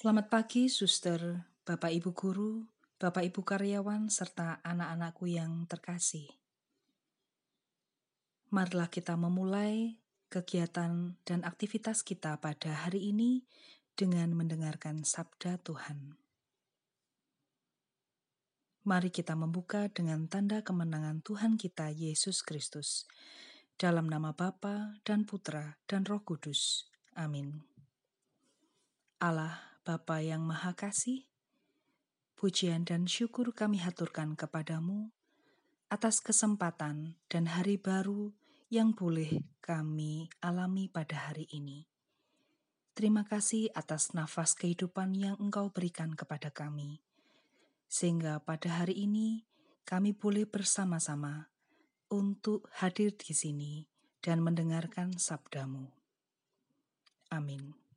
Selamat pagi, suster, Bapak Ibu guru, Bapak Ibu karyawan, serta anak-anakku yang terkasih. Marilah kita memulai kegiatan dan aktivitas kita pada hari ini dengan mendengarkan sabda Tuhan. Mari kita membuka dengan tanda kemenangan Tuhan kita Yesus Kristus. Dalam nama Bapa dan Putra dan Roh Kudus. Amin. Allah Bapa yang Maha Kasih, pujian dan syukur kami haturkan kepadamu atas kesempatan dan hari baru yang boleh kami alami pada hari ini. Terima kasih atas nafas kehidupan yang Engkau berikan kepada kami, sehingga pada hari ini kami boleh bersama-sama untuk hadir di sini dan mendengarkan sabdamu. Amin.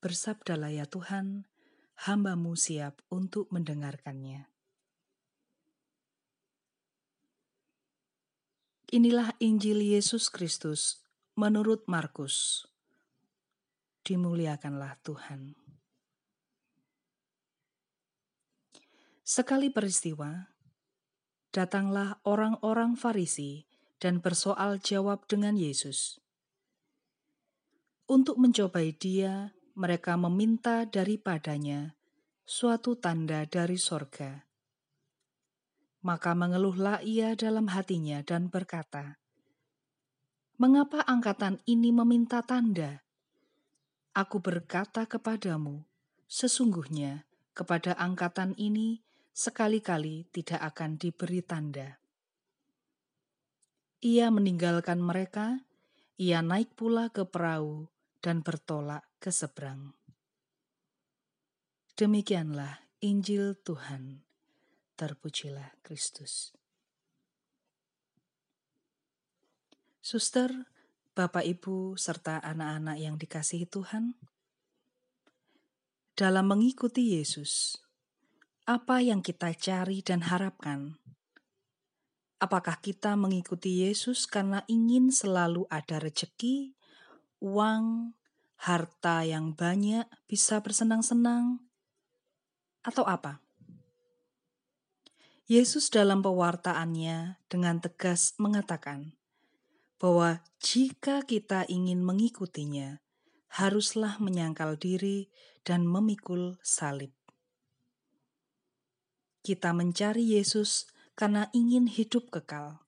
Bersabdalah ya Tuhan, hambamu siap untuk mendengarkannya. Inilah Injil Yesus Kristus menurut Markus. Dimuliakanlah Tuhan. Sekali peristiwa, datanglah orang-orang Farisi dan bersoal jawab dengan Yesus. Untuk mencobai dia, mereka meminta daripadanya suatu tanda dari sorga. Maka mengeluhlah ia dalam hatinya dan berkata, Mengapa angkatan ini meminta tanda? Aku berkata kepadamu, sesungguhnya kepada angkatan ini sekali-kali tidak akan diberi tanda. Ia meninggalkan mereka, ia naik pula ke perahu dan bertolak ke seberang. Demikianlah Injil Tuhan. Terpujilah Kristus. Suster, Bapak Ibu, serta anak-anak yang dikasihi Tuhan, dalam mengikuti Yesus, apa yang kita cari dan harapkan? Apakah kita mengikuti Yesus karena ingin selalu ada rejeki, uang, harta yang banyak bisa bersenang-senang, atau apa? Yesus dalam pewartaannya dengan tegas mengatakan bahwa jika kita ingin mengikutinya, haruslah menyangkal diri dan memikul salib. Kita mencari Yesus karena ingin hidup kekal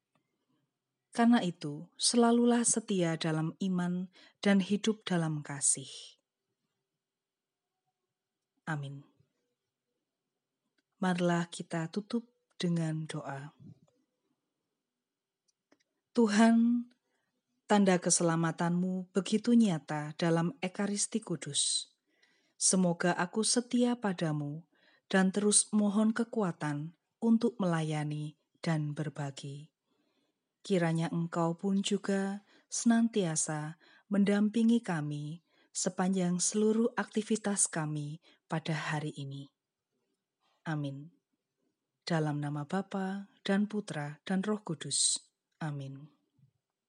karena itu, selalulah setia dalam iman dan hidup dalam kasih. Amin. Marilah kita tutup dengan doa. Tuhan, tanda keselamatanmu begitu nyata dalam Ekaristi Kudus. Semoga aku setia padamu dan terus mohon kekuatan untuk melayani dan berbagi kiranya Engkau pun juga senantiasa mendampingi kami sepanjang seluruh aktivitas kami pada hari ini. Amin. Dalam nama Bapa dan Putra dan Roh Kudus. Amin.